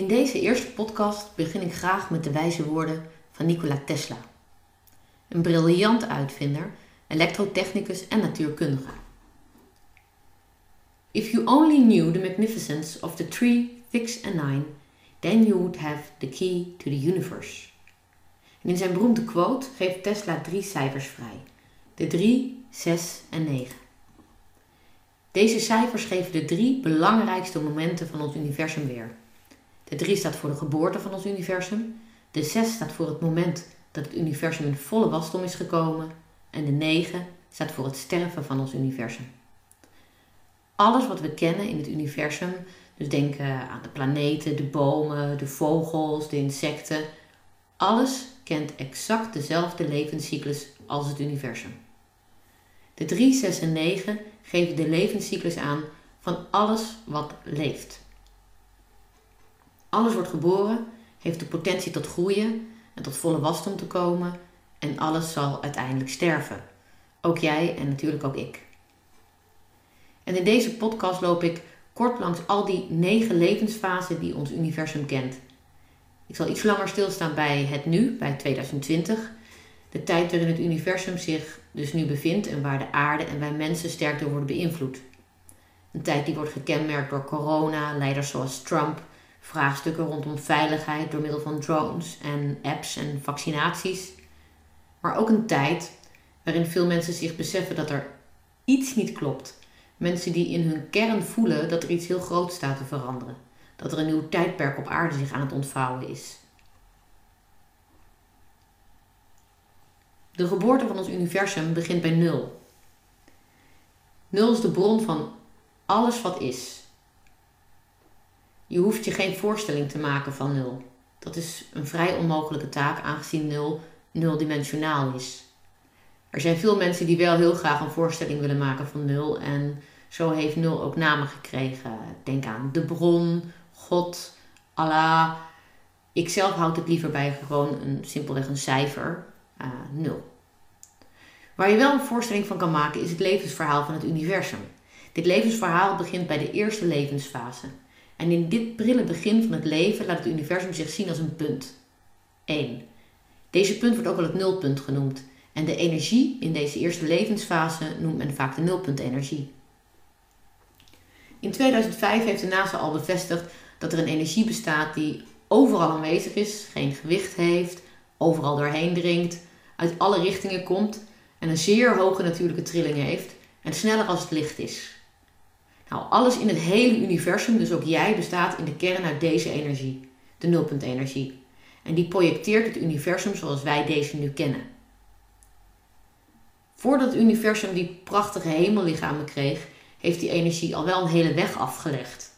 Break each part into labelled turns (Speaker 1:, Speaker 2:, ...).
Speaker 1: In deze eerste podcast begin ik graag met de wijze woorden van Nikola Tesla. Een briljant uitvinder, elektrotechnicus en natuurkundige. If you only knew the magnificence of the three, six and nine, then you would have the key to the universe. En in zijn beroemde quote geeft Tesla drie cijfers vrij: de 3, 6 en 9. Deze cijfers geven de drie belangrijkste momenten van ons universum weer. De 3 staat voor de geboorte van ons universum. De 6 staat voor het moment dat het universum in volle wasdom is gekomen. En de 9 staat voor het sterven van ons universum. Alles wat we kennen in het universum, dus denk aan de planeten, de bomen, de vogels, de insecten, alles kent exact dezelfde levenscyclus als het universum. De 3, 6 en 9 geven de levenscyclus aan van alles wat leeft. Alles wordt geboren, heeft de potentie tot groeien en tot volle wasdom te komen en alles zal uiteindelijk sterven. Ook jij en natuurlijk ook ik. En in deze podcast loop ik kort langs al die negen levensfasen die ons universum kent. Ik zal iets langer stilstaan bij het nu, bij 2020, de tijd waarin het universum zich dus nu bevindt en waar de aarde en wij mensen sterk door worden beïnvloed. Een tijd die wordt gekenmerkt door corona, leiders zoals Trump, vraagstukken rondom veiligheid door middel van drones en apps en vaccinaties. Maar ook een tijd waarin veel mensen zich beseffen dat er iets niet klopt. Mensen die in hun kern voelen dat er iets heel groots staat te veranderen. Dat er een nieuw tijdperk op aarde zich aan het ontvouwen is. De geboorte van ons universum begint bij nul. Nul is de bron van alles wat is. Je hoeft je geen voorstelling te maken van nul. Dat is een vrij onmogelijke taak aangezien nul nuldimensionaal is. Er zijn veel mensen die wel heel graag een voorstelling willen maken van nul en zo heeft nul ook namen gekregen. Denk aan de bron, God, Allah. Ik zelf houd het liever bij gewoon een, simpelweg een cijfer, uh, nul. Waar je wel een voorstelling van kan maken is het levensverhaal van het universum. Dit levensverhaal begint bij de eerste levensfase. En in dit prille begin van het leven laat het universum zich zien als een punt. 1. Deze punt wordt ook wel het nulpunt genoemd. En de energie in deze eerste levensfase noemt men vaak de nulpuntenergie. In 2005 heeft de NASA al bevestigd dat er een energie bestaat die overal aanwezig is, geen gewicht heeft, overal doorheen dringt, uit alle richtingen komt en een zeer hoge natuurlijke trilling heeft en sneller als het licht is. Nou, alles in het hele universum, dus ook jij, bestaat in de kern uit deze energie, de nulpuntenergie. En die projecteert het universum zoals wij deze nu kennen. Voordat het universum die prachtige hemellichamen kreeg, heeft die energie al wel een hele weg afgelegd.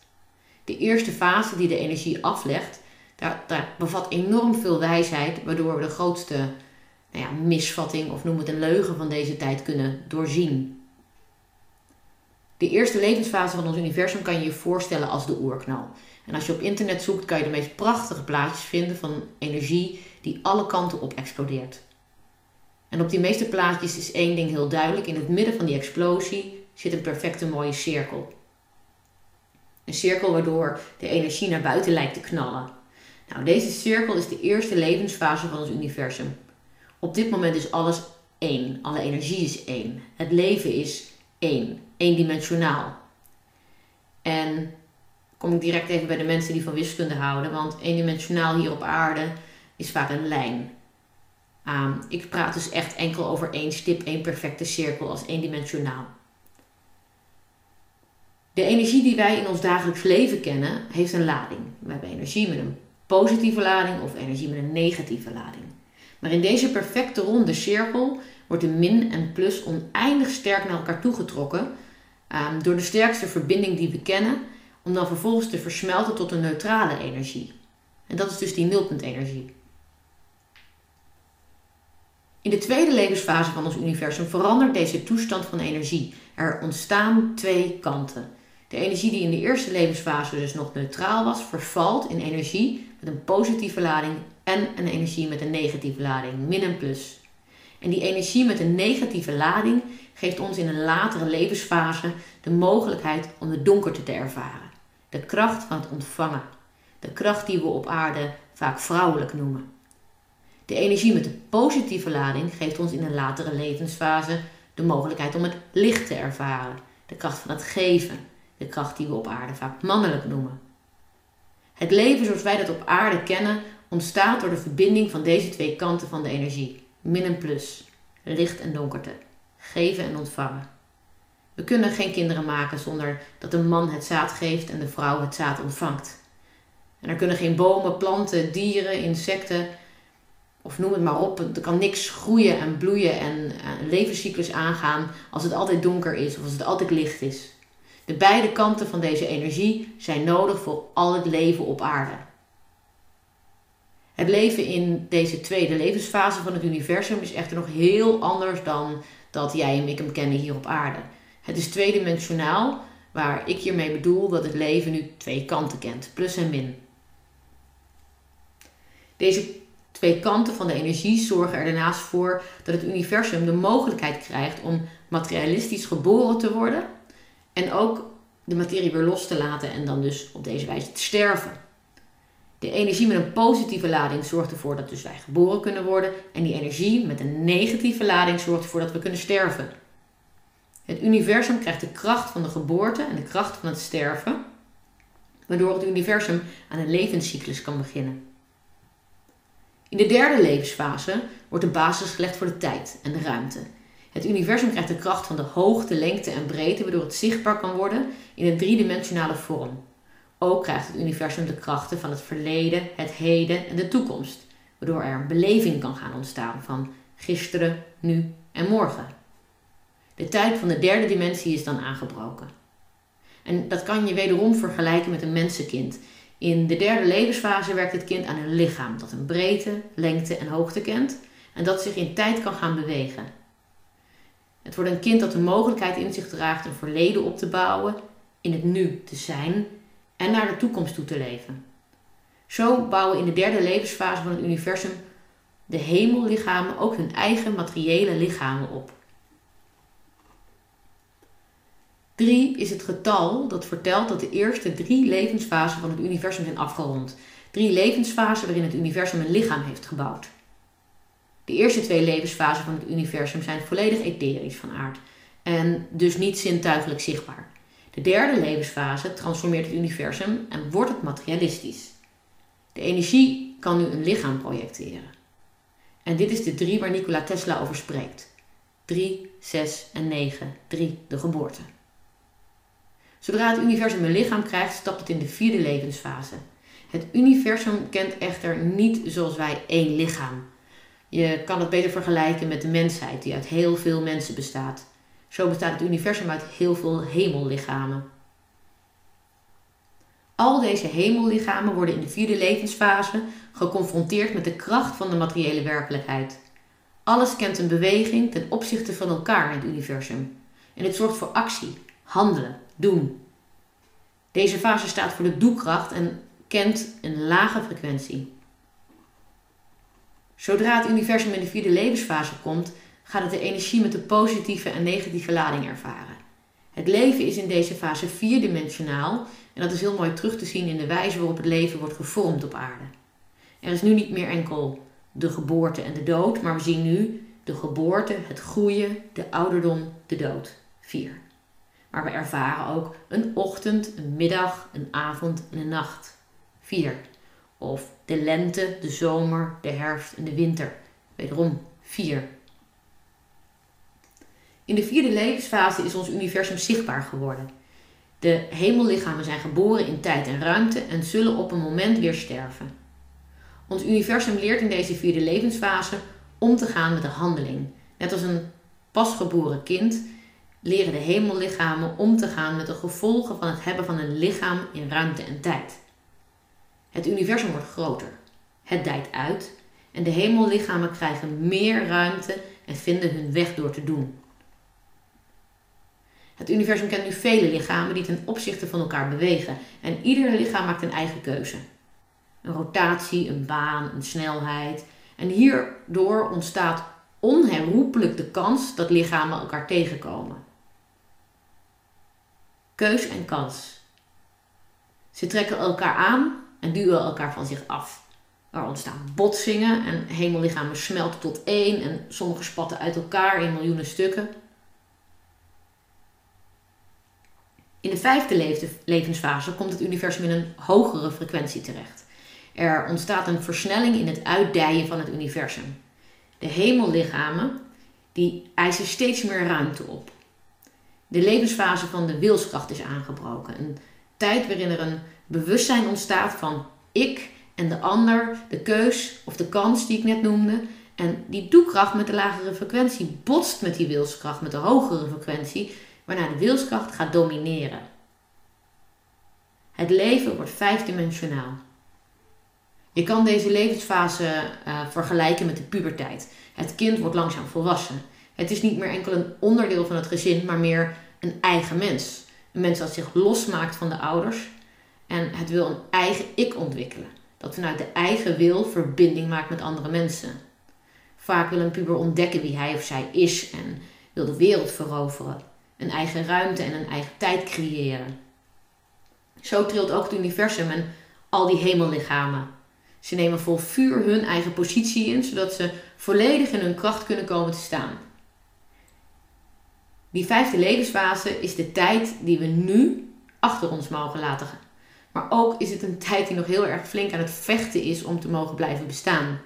Speaker 1: De eerste fase die de energie aflegt, daar, daar bevat enorm veel wijsheid, waardoor we de grootste nou ja, misvatting of noem het een leugen van deze tijd kunnen doorzien. De eerste levensfase van ons universum kan je je voorstellen als de oerknal. En als je op internet zoekt, kan je de meest prachtige plaatjes vinden van energie die alle kanten op explodeert. En op die meeste plaatjes is één ding heel duidelijk: in het midden van die explosie zit een perfecte mooie cirkel. Een cirkel waardoor de energie naar buiten lijkt te knallen. Nou, deze cirkel is de eerste levensfase van ons universum. Op dit moment is alles één. Alle energie is één. Het leven is één. Eendimensionaal. En kom ik direct even bij de mensen die van wiskunde houden. Want eendimensionaal hier op aarde is vaak een lijn. Um, ik praat dus echt enkel over één stip, één perfecte cirkel als eendimensionaal. De energie die wij in ons dagelijks leven kennen, heeft een lading. We hebben energie met een positieve lading of energie met een negatieve lading. Maar in deze perfecte ronde cirkel wordt de min en plus oneindig sterk naar elkaar toegetrokken um, door de sterkste verbinding die we kennen, om dan vervolgens te versmelten tot een neutrale energie. En dat is dus die nulpuntenergie. In de tweede levensfase van ons universum verandert deze toestand van energie. Er ontstaan twee kanten. De energie die in de eerste levensfase dus nog neutraal was, vervalt in energie met een positieve lading en een energie met een negatieve lading, min en plus. En die energie met een negatieve lading geeft ons in een latere levensfase de mogelijkheid om de donkerte te ervaren. De kracht van het ontvangen. de kracht die we op aarde vaak vrouwelijk noemen. De energie met de positieve lading geeft ons in een latere levensfase de mogelijkheid om het licht te ervaren, de kracht van het geven, de kracht die we op aarde vaak mannelijk noemen. Het leven zoals wij dat op aarde kennen ontstaat door de verbinding van deze twee kanten van de energie, min en plus, licht en donkerte, geven en ontvangen. We kunnen geen kinderen maken zonder dat de man het zaad geeft en de vrouw het zaad ontvangt. En er kunnen geen bomen, planten, dieren, insecten of noem het maar op. Er kan niks groeien en bloeien en een levenscyclus aangaan als het altijd donker is of als het altijd licht is. De beide kanten van deze energie zijn nodig voor al het leven op aarde. Het leven in deze tweede levensfase van het universum is echter nog heel anders dan dat jij en ik hem kennen hier op aarde. Het is tweedimensionaal, waar ik hiermee bedoel dat het leven nu twee kanten kent, plus en min. Deze twee kanten van de energie zorgen er daarnaast voor dat het universum de mogelijkheid krijgt om materialistisch geboren te worden en ook de materie weer los te laten en dan dus op deze wijze te sterven. De energie met een positieve lading zorgt ervoor dat dus wij geboren kunnen worden en die energie met een negatieve lading zorgt ervoor dat we kunnen sterven. Het universum krijgt de kracht van de geboorte en de kracht van het sterven, waardoor het universum aan een levenscyclus kan beginnen. In de derde levensfase wordt de basis gelegd voor de tijd en de ruimte. Het universum krijgt de kracht van de hoogte, lengte en breedte, waardoor het zichtbaar kan worden in een driedimensionale vorm. Ook krijgt het universum de krachten van het verleden, het heden en de toekomst, waardoor er een beleving kan gaan ontstaan van gisteren, nu en morgen. De tijd van de derde dimensie is dan aangebroken. En dat kan je wederom vergelijken met een mensenkind. In de derde levensfase werkt het kind aan een lichaam dat een breedte, lengte en hoogte kent en dat zich in tijd kan gaan bewegen. Het wordt een kind dat de mogelijkheid in zich draagt een verleden op te bouwen, in het nu te zijn en naar de toekomst toe te leven. Zo bouwen in de derde levensfase van het universum de hemellichamen ook hun eigen materiële lichamen op. 3 is het getal dat vertelt dat de eerste drie levensfasen van het universum zijn afgerond. Drie levensfasen waarin het universum een lichaam heeft gebouwd. De eerste twee levensfasen van het universum zijn volledig etherisch van aard en dus niet zintuigelijk zichtbaar. De derde levensfase transformeert het universum en wordt het materialistisch. De energie kan nu een lichaam projecteren. En dit is de drie waar Nikola Tesla over spreekt. 3, 6 en 9. 3, de geboorte. Zodra het universum een lichaam krijgt, stapt het in de vierde levensfase. Het universum kent echter niet zoals wij één lichaam. Je kan het beter vergelijken met de mensheid, die uit heel veel mensen bestaat. Zo bestaat het universum uit heel veel hemellichamen. Al deze hemellichamen worden in de vierde levensfase geconfronteerd met de kracht van de materiële werkelijkheid. Alles kent een beweging ten opzichte van elkaar in het universum. En het zorgt voor actie, handelen, doen. Deze fase staat voor de doekracht en kent een lage frequentie. Zodra het universum in de vierde levensfase komt, gaat het de energie met de positieve en negatieve lading ervaren. Het leven is in deze fase vierdimensionaal en dat is heel mooi terug te zien in de wijze waarop het leven wordt gevormd op aarde. Er is nu niet meer enkel de geboorte en de dood, maar we zien nu de geboorte, het groeien, de ouderdom, de dood. Vier. Maar we ervaren ook een ochtend, een middag, een avond en een nacht. Vier. Of de lente, de zomer, de herfst en de winter. Wederom vier. In de vierde levensfase is ons universum zichtbaar geworden. De hemellichamen zijn geboren in tijd en ruimte en zullen op een moment weer sterven. Ons universum leert in deze vierde levensfase om te gaan met de handeling. Net als een pasgeboren kind leren de hemellichamen om te gaan met de gevolgen van het hebben van een lichaam in ruimte en tijd. Het universum wordt groter, het dijt uit en de hemellichamen krijgen meer ruimte en vinden hun weg door te doen. Het universum kent nu vele lichamen die ten opzichte van elkaar bewegen en ieder lichaam maakt een eigen keuze. Een rotatie, een baan, een snelheid. En hierdoor ontstaat onherroepelijk de kans dat lichamen elkaar tegenkomen. Keus en kans. Ze trekken elkaar aan en duwen elkaar van zich af. Er ontstaan botsingen en hemellichamen smelten tot één en sommige spatten uit elkaar in miljoenen stukken. In de vijfde levensfase komt het universum in een hogere frequentie terecht. Er ontstaat een versnelling in het uitdijen van het universum. De hemellichamen die eisen steeds meer ruimte op. De levensfase van de wilskracht is aangebroken. Een tijd waarin er een bewustzijn ontstaat van ik en de ander, de keus of de kans die ik net noemde. En die doekracht met de lagere frequentie botst met die wilskracht, met de hogere frequentie, waarna de wilskracht gaat domineren. Het leven wordt vijfdimensionaal. Je kan deze levensfase uh, vergelijken met de puberteit. Het kind wordt langzaam volwassen. Het is niet meer enkel een onderdeel van het gezin, maar meer een eigen mens. Een mens dat zich losmaakt van de ouders en het wil een eigen ik ontwikkelen. Dat vanuit de eigen wil verbinding maakt met andere mensen. Vaak wil een puber ontdekken wie hij of zij is en wil de wereld veroveren. Een eigen ruimte en een eigen tijd creëren. Zo trilt ook het universum en al die hemellichamen. Ze nemen vol vuur hun eigen positie in, zodat ze volledig in hun kracht kunnen komen te staan. Die vijfde levensfase is de tijd die we nu achter ons mogen laten. Maar ook is het een tijd die nog heel erg flink aan het vechten is om te mogen blijven bestaan.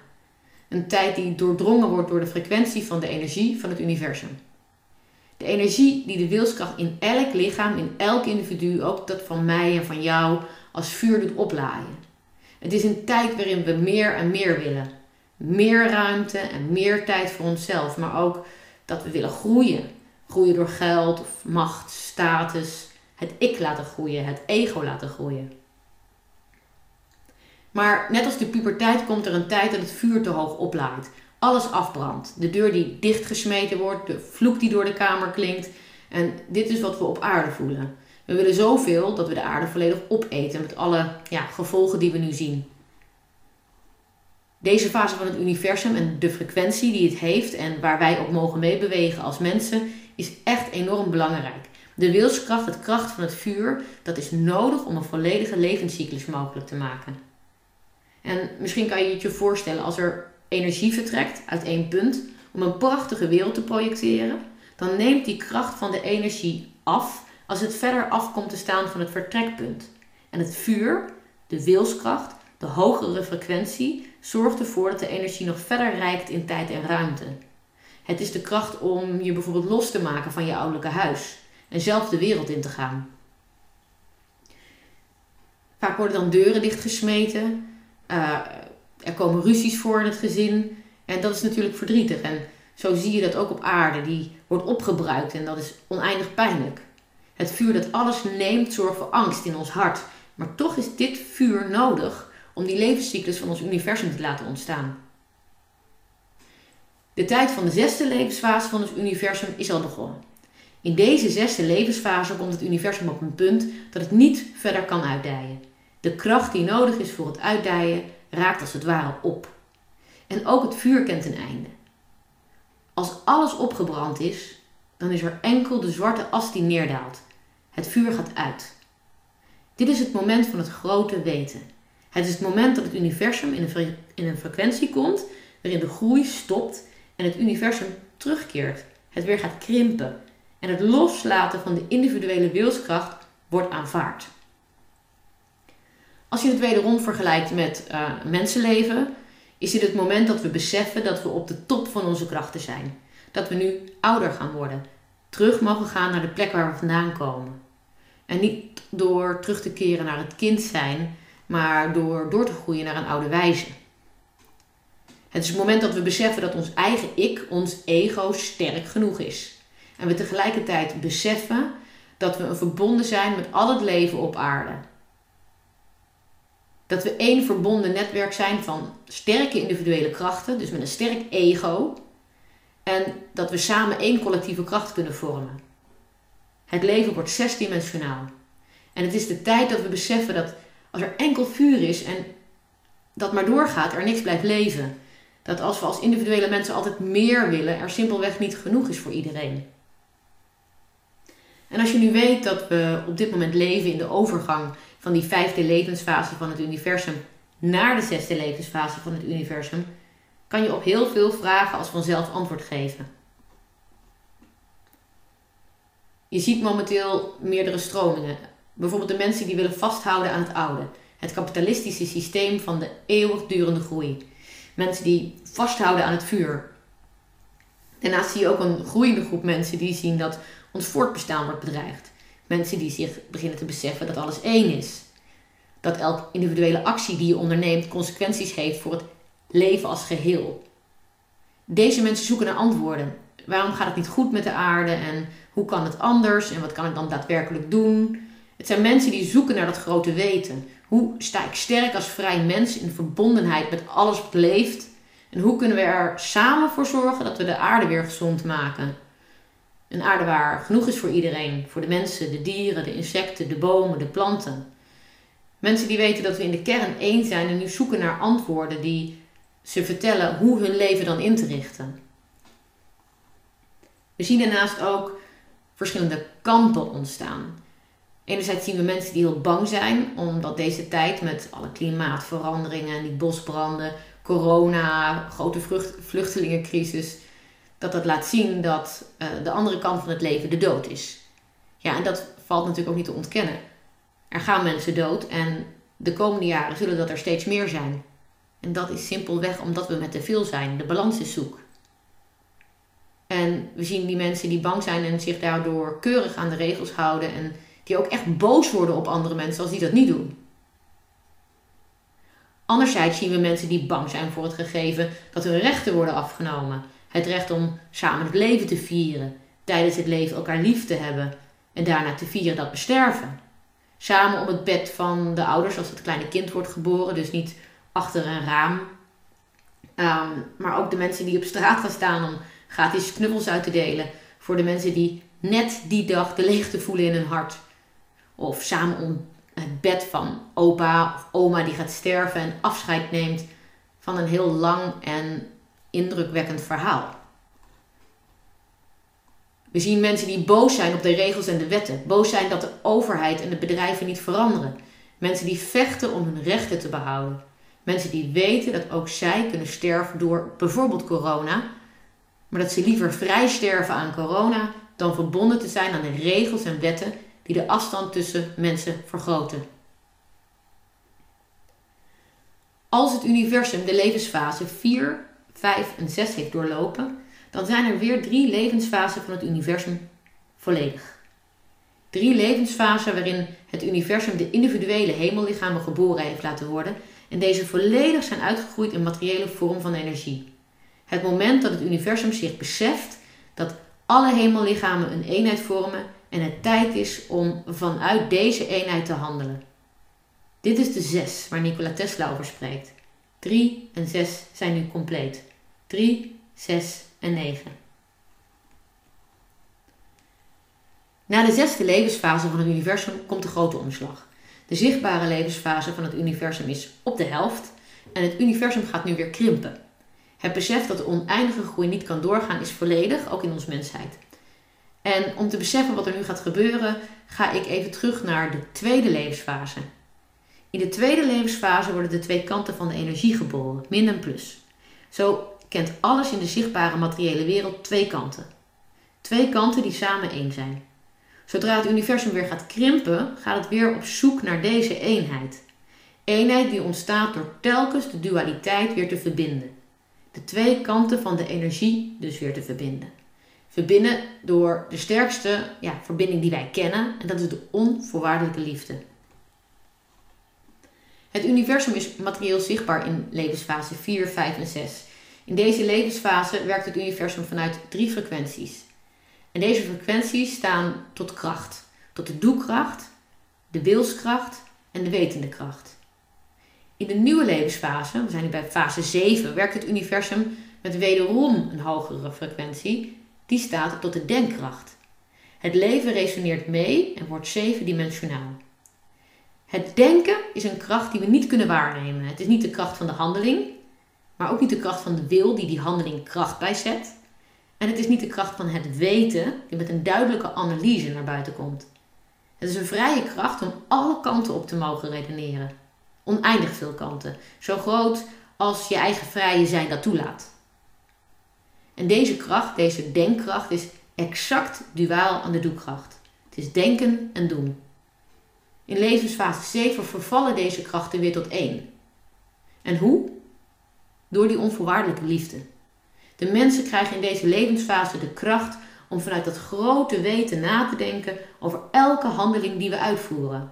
Speaker 1: Een tijd die doordrongen wordt door de frequentie van de energie van het universum. De energie die de wilskracht in elk lichaam, in elk individu, ook dat van mij en van jou, als vuur doet oplaaien. Het is een tijd waarin we meer en meer willen. Meer ruimte en meer tijd voor onszelf, maar ook dat we willen groeien. Groeien door geld of macht, status, het ik laten groeien, het ego laten groeien. Maar net als de puberteit komt er een tijd dat het vuur te hoog oplaait. Alles afbrandt. De deur die dichtgesmeten wordt, de vloek die door de kamer klinkt. En dit is wat we op aarde voelen. We willen zoveel dat we de aarde volledig opeten met alle ja, gevolgen die we nu zien. Deze fase van het universum en de frequentie die het heeft en waar wij op mogen meebewegen als mensen, is echt enorm belangrijk. De wilskracht, het kracht van het vuur, dat is nodig om een volledige levenscyclus mogelijk te maken. En misschien kan je het je voorstellen als er energie vertrekt uit één punt om een prachtige wereld te projecteren, dan neemt die kracht van de energie af als het verder af komt te staan van het vertrekpunt. En het vuur, de wilskracht, de hogere frequentie zorgt ervoor dat de energie nog verder reikt in tijd en ruimte. Het is de kracht om je bijvoorbeeld los te maken van je ouderlijke huis en zelf de wereld in te gaan. Vaak worden dan deuren dichtgesmeten, uh, er komen ruzies voor in het gezin en dat is natuurlijk verdrietig. En zo zie je dat ook op aarde, die wordt opgebruikt en dat is oneindig pijnlijk. Het vuur dat alles neemt zorgt voor angst in ons hart. Maar toch is dit vuur nodig om die levenscyclus van ons universum te laten ontstaan. De tijd van de zesde levensfase van het universum is al begonnen. In deze zesde levensfase komt het universum op een punt dat het niet verder kan uitdijen. De kracht die nodig is voor het uitdijen raakt als het ware op. En ook het vuur kent een einde. Als alles opgebrand is, dan is er enkel de zwarte as die neerdaalt. Het vuur gaat uit. Dit is het moment van het grote weten. Het is het moment dat het universum in een, in een frequentie komt waarin de groei stopt en het universum terugkeert. Het weer gaat krimpen en het loslaten van de individuele wilskracht wordt aanvaard. Als je het wederom vergelijkt met uh, mensenleven, is dit het moment dat we beseffen dat we op de top van onze krachten zijn. Dat we nu ouder gaan worden, terug mogen gaan naar de plek waar we vandaan komen. En niet door terug te keren naar het kind zijn, maar door door te groeien naar een oude wijze. Het is het moment dat we beseffen dat ons eigen ik, ons ego, sterk genoeg is. En we tegelijkertijd beseffen dat we een verbonden zijn met al het leven op aarde. Dat we één verbonden netwerk zijn van sterke individuele krachten, dus met een sterk ego. En dat we samen één collectieve kracht kunnen vormen. Het leven wordt zesdimensionaal. En het is de tijd dat we beseffen dat als er enkel vuur is en dat maar doorgaat, er niks blijft leven. Dat als we als individuele mensen altijd meer willen, er simpelweg niet genoeg is voor iedereen. En als je nu weet dat we op dit moment leven in de overgang van die vijfde levensfase van het universum naar de zesde levensfase van het universum, kan je op heel veel vragen als vanzelf antwoord geven. Je ziet momenteel meerdere stromingen. Bijvoorbeeld de mensen die willen vasthouden aan het oude. Het kapitalistische systeem van de eeuwigdurende groei. Mensen die vasthouden aan het vuur. Daarnaast zie je ook een groeiende groep mensen die zien dat ons voortbestaan wordt bedreigd. Mensen die zich beginnen te beseffen dat alles één is. Dat elke individuele actie die je onderneemt consequenties heeft voor het leven als geheel. Deze mensen zoeken naar antwoorden. Waarom gaat het niet goed met de aarde en hoe kan het anders en wat kan ik dan daadwerkelijk doen? Het zijn mensen die zoeken naar dat grote weten. Hoe sta ik sterk als vrij mens in verbondenheid met alles wat leeft? En hoe kunnen we er samen voor zorgen dat we de aarde weer gezond maken? Een aarde waar genoeg is voor iedereen, voor de mensen, de dieren, de insecten, de bomen, de planten. Mensen die weten dat we in de kern één zijn en nu zoeken naar antwoorden die ze vertellen hoe hun leven dan in te richten. We zien daarnaast ook verschillende kampen ontstaan. Enerzijds zien we mensen die heel bang zijn, omdat deze tijd met alle klimaatveranderingen, die bosbranden, corona, grote vluchtelingencrisis, dat dat laat zien dat uh, de andere kant van het leven de dood is. Ja, en dat valt natuurlijk ook niet te ontkennen. Er gaan mensen dood en de komende jaren zullen dat er steeds meer zijn. En dat is simpelweg omdat we met te veel zijn. De balans is zoek. En we zien die mensen die bang zijn en zich daardoor keurig aan de regels houden en die ook echt boos worden op andere mensen als die dat niet doen. Anderzijds zien we mensen die bang zijn voor het gegeven dat hun rechten worden afgenomen. Het recht om samen het leven te vieren, tijdens het leven elkaar lief te hebben en daarna te vieren dat we sterven. Samen op het bed van de ouders als het kleine kind wordt geboren, dus niet achter een raam. Ehm, maar ook de mensen die op straat gaan staan om gratis knuffels uit te delen voor de mensen die net die dag de leegte voelen in hun hart. Of samen om het bed van opa of oma die gaat sterven en afscheid neemt van een heel lang en indrukwekkend verhaal. We zien mensen die boos zijn op de regels en de wetten, boos zijn dat de overheid en de bedrijven niet veranderen. Mensen die vechten om hun rechten te behouden. Mensen die weten dat ook zij kunnen sterven door bijvoorbeeld corona, maar dat ze liever vrij sterven aan corona dan verbonden te zijn aan de regels en wetten die de afstand tussen mensen vergroten. Als het universum de levensfase 4, 5 en 6 heeft doorlopen, dan zijn er weer drie levensfasen van het universum volledig. Drie levensfasen waarin het universum de individuele hemellichamen geboren heeft laten worden en deze volledig zijn uitgegroeid in materiële vorm van energie. Het moment dat het universum zich beseft dat alle hemellichamen een eenheid vormen en het tijd is om vanuit deze eenheid te handelen. Dit is de zes waar Nikola Tesla over spreekt. 3 en 6 zijn nu compleet. 3, 6 en 9. Na de zesde levensfase van het universum komt de grote omslag. De zichtbare levensfase van het universum is op de helft en het universum gaat nu weer krimpen. Het besef dat de oneindige groei niet kan doorgaan is volledig, ook in ons mensheid. En om te beseffen wat er nu gaat gebeuren, ga ik even terug naar de tweede levensfase. In de tweede levensfase worden de twee kanten van de energie geboren, min en plus. Zo kent alles in de zichtbare materiële wereld twee kanten. Twee kanten die samen één zijn. Zodra het universum weer gaat krimpen, gaat het weer op zoek naar deze eenheid. Eenheid die ontstaat door telkens de dualiteit weer te verbinden. De twee kanten van de energie dus weer te verbinden. Verbinden door de sterkste ja, verbinding die wij kennen, en dat is de onvoorwaardelijke liefde. Het universum is materieel zichtbaar in levensfase 4, 5 en 6. In deze levensfase werkt het universum vanuit drie frequenties. En deze frequenties staan tot kracht, tot de doelkracht, de wilskracht en de wetende kracht. In de nieuwe levensfase, we zijn nu bij fase 7, werkt het universum met wederom een hogere frequentie, die staat tot de denkkracht. Het leven resoneert mee en wordt zevendimensionaal. Het denken is een kracht die we niet kunnen waarnemen. Het is niet de kracht van de handeling, maar ook niet de kracht van de wil die die handeling kracht bijzet. En het is niet de kracht van het weten die met een duidelijke analyse naar buiten komt. Het is een vrije kracht om alle kanten op te mogen redeneren. Oneindig veel kanten. Zo groot als je eigen vrije zijn dat toelaat. En deze kracht, deze denkkracht, is exact duaal aan de doekracht. Het is denken en doen. In levensfase 7 vervallen deze krachten weer tot één. En hoe? Door die onvoorwaardelijke liefde. De mensen krijgen in deze levensfase de kracht om vanuit dat grote weten na te denken over elke handeling die we uitvoeren.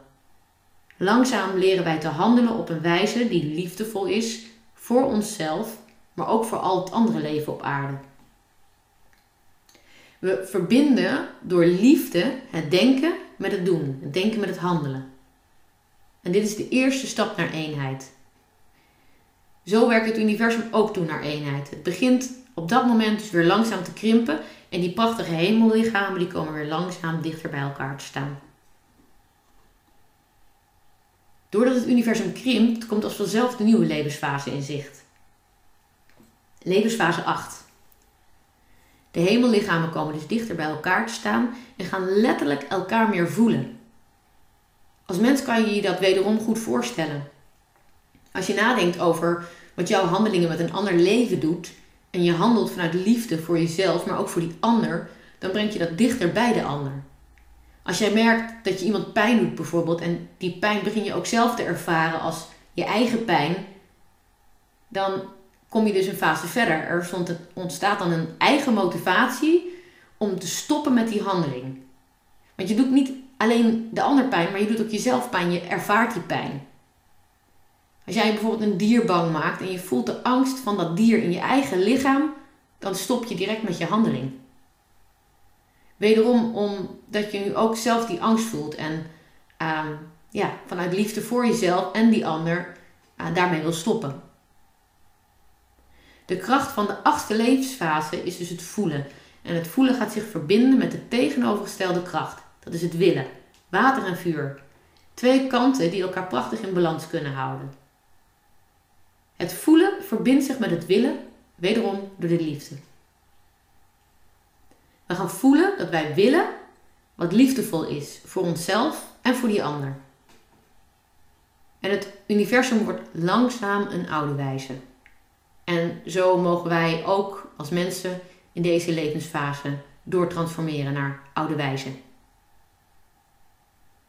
Speaker 1: Langzaam leren wij te handelen op een wijze die liefdevol is voor onszelf, maar ook voor al het andere leven op aarde. We verbinden door liefde het denken met het doen, het denken met het handelen. En dit is de eerste stap naar eenheid. Zo werkt het universum ook toe naar eenheid. Het begint op dat moment dus weer langzaam te krimpen en die prachtige hemellichamen die komen weer langzaam dichter bij elkaar te staan. Doordat het universum krimpt, komt als vanzelf de nieuwe levensfase in zicht. Levensfase 8. De hemellichamen komen dus dichter bij elkaar te staan en gaan letterlijk elkaar meer voelen. Als mens kan je je dat wederom goed voorstellen. Als je nadenkt over wat jouw handelingen met een ander leven doet en je handelt vanuit liefde voor jezelf, maar ook voor die ander, dan breng je dat dichter bij de ander. Als jij merkt dat je iemand pijn doet bijvoorbeeld en die pijn begin je ook zelf te ervaren als je eigen pijn, dan kom je dus een fase verder. Er ontstaat dan een eigen motivatie om te stoppen met die handeling. Want je doet niet alleen de ander pijn, maar je doet ook jezelf pijn. Je ervaart die pijn. Als jij bijvoorbeeld een dier bang maakt en je voelt de angst van dat dier in je eigen lichaam, dan stop je direct met je handeling. Wederom omdat je nu ook zelf die angst voelt en uh, ja, vanuit liefde voor jezelf en die ander uh, daarmee wil stoppen. De kracht van de achtste levensfase is dus het voelen. En het voelen gaat zich verbinden met de tegenovergestelde kracht. Dat is het willen. Water en vuur. Twee kanten die elkaar prachtig in balans kunnen houden. Het voelen verbindt zich met het willen, wederom door de liefde. We gaan voelen dat wij willen wat liefdevol is voor onszelf en voor die ander. En het universum wordt langzaam een oude wijze. En zo mogen wij ook als mensen in deze levensfase doortransformeren naar oude wijze.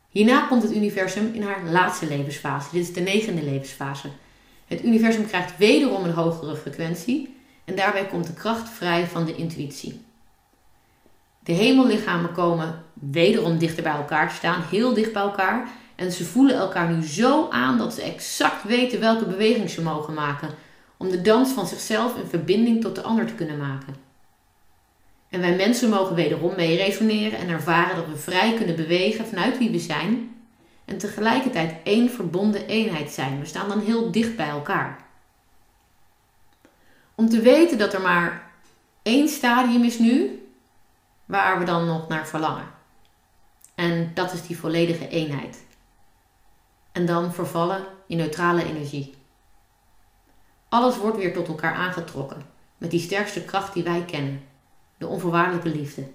Speaker 1: Hierna komt het universum in haar laatste levensfase. Dit is de negende levensfase. Het universum krijgt wederom een hogere frequentie en daarbij komt de kracht vrij van de intuïtie. De hemellichamen komen wederom dichter bij elkaar staan, heel dicht bij elkaar. En ze voelen elkaar nu zo aan dat ze exact weten welke beweging ze mogen maken. Om de dans van zichzelf in verbinding tot de ander te kunnen maken. En wij mensen mogen wederom mee resoneren en ervaren dat we vrij kunnen bewegen vanuit wie we zijn. En tegelijkertijd één verbonden eenheid zijn. We staan dan heel dicht bij elkaar. Om te weten dat er maar één stadium is nu, waar we dan nog naar verlangen. En dat is die volledige eenheid. En dan vervallen in neutrale energie. Alles wordt weer tot elkaar aangetrokken met die sterkste kracht die wij kennen, de onvoorwaardelijke liefde.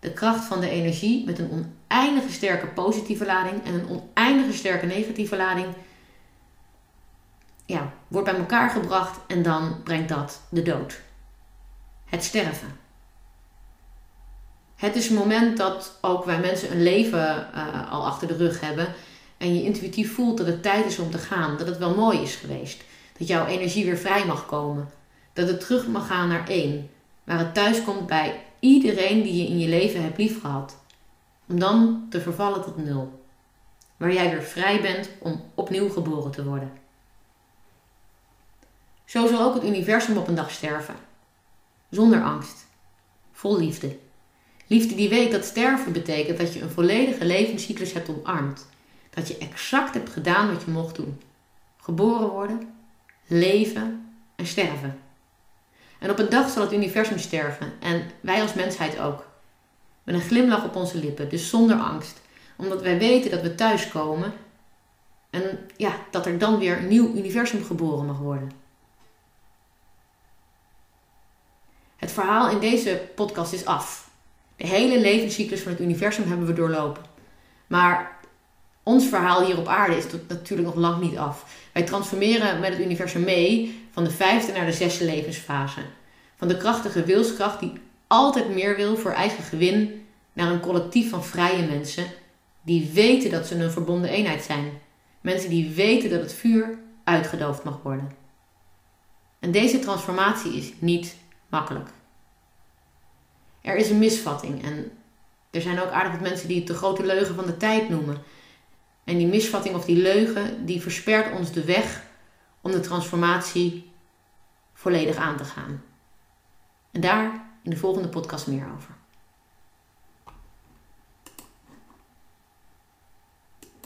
Speaker 1: De kracht van de energie met een oneindige sterke positieve lading en een oneindige sterke negatieve lading ja, wordt bij elkaar gebracht en dan brengt dat de dood. Het sterven. Het is een moment dat ook wij mensen een leven uh, al achter de rug hebben. En je intuïtief voelt dat het tijd is om te gaan. Dat het wel mooi is geweest. Dat jouw energie weer vrij mag komen. Dat het terug mag gaan naar één. Waar het thuis komt bij iedereen die je in je leven hebt liefgehad. Om dan te vervallen tot nul. Waar jij weer vrij bent om opnieuw geboren te worden. Zo zal ook het universum op een dag sterven. Zonder angst. Vol liefde. Liefde die weet dat sterven betekent dat je een volledige levenscyclus hebt omarmd. Dat je exact hebt gedaan wat je mocht doen. Geboren worden, leven en sterven. En op een dag zal het universum sterven en wij als mensheid ook. Met een glimlach op onze lippen, dus zonder angst. Omdat wij weten dat we thuiskomen en ja, dat er dan weer een nieuw universum geboren mag worden. Het verhaal in deze podcast is af. De hele levenscyclus van het universum hebben we doorlopen. Maar ons verhaal hier op aarde is natuurlijk nog lang niet af. Wij transformeren met het universum mee van de vijfde naar de zesde levensfase. Van de krachtige wilskracht die altijd meer wil voor eigen gewin naar een collectief van vrije mensen die weten dat ze een verbonden eenheid zijn. Mensen die weten dat het vuur uitgedoofd mag worden. En deze transformatie is niet makkelijk. Er is een misvatting en er zijn ook aardig wat mensen die het de grote leugen van de tijd noemen. En die misvatting of die leugen, die verspert ons de weg om de transformatie volledig aan te gaan. En daar in de volgende podcast meer over.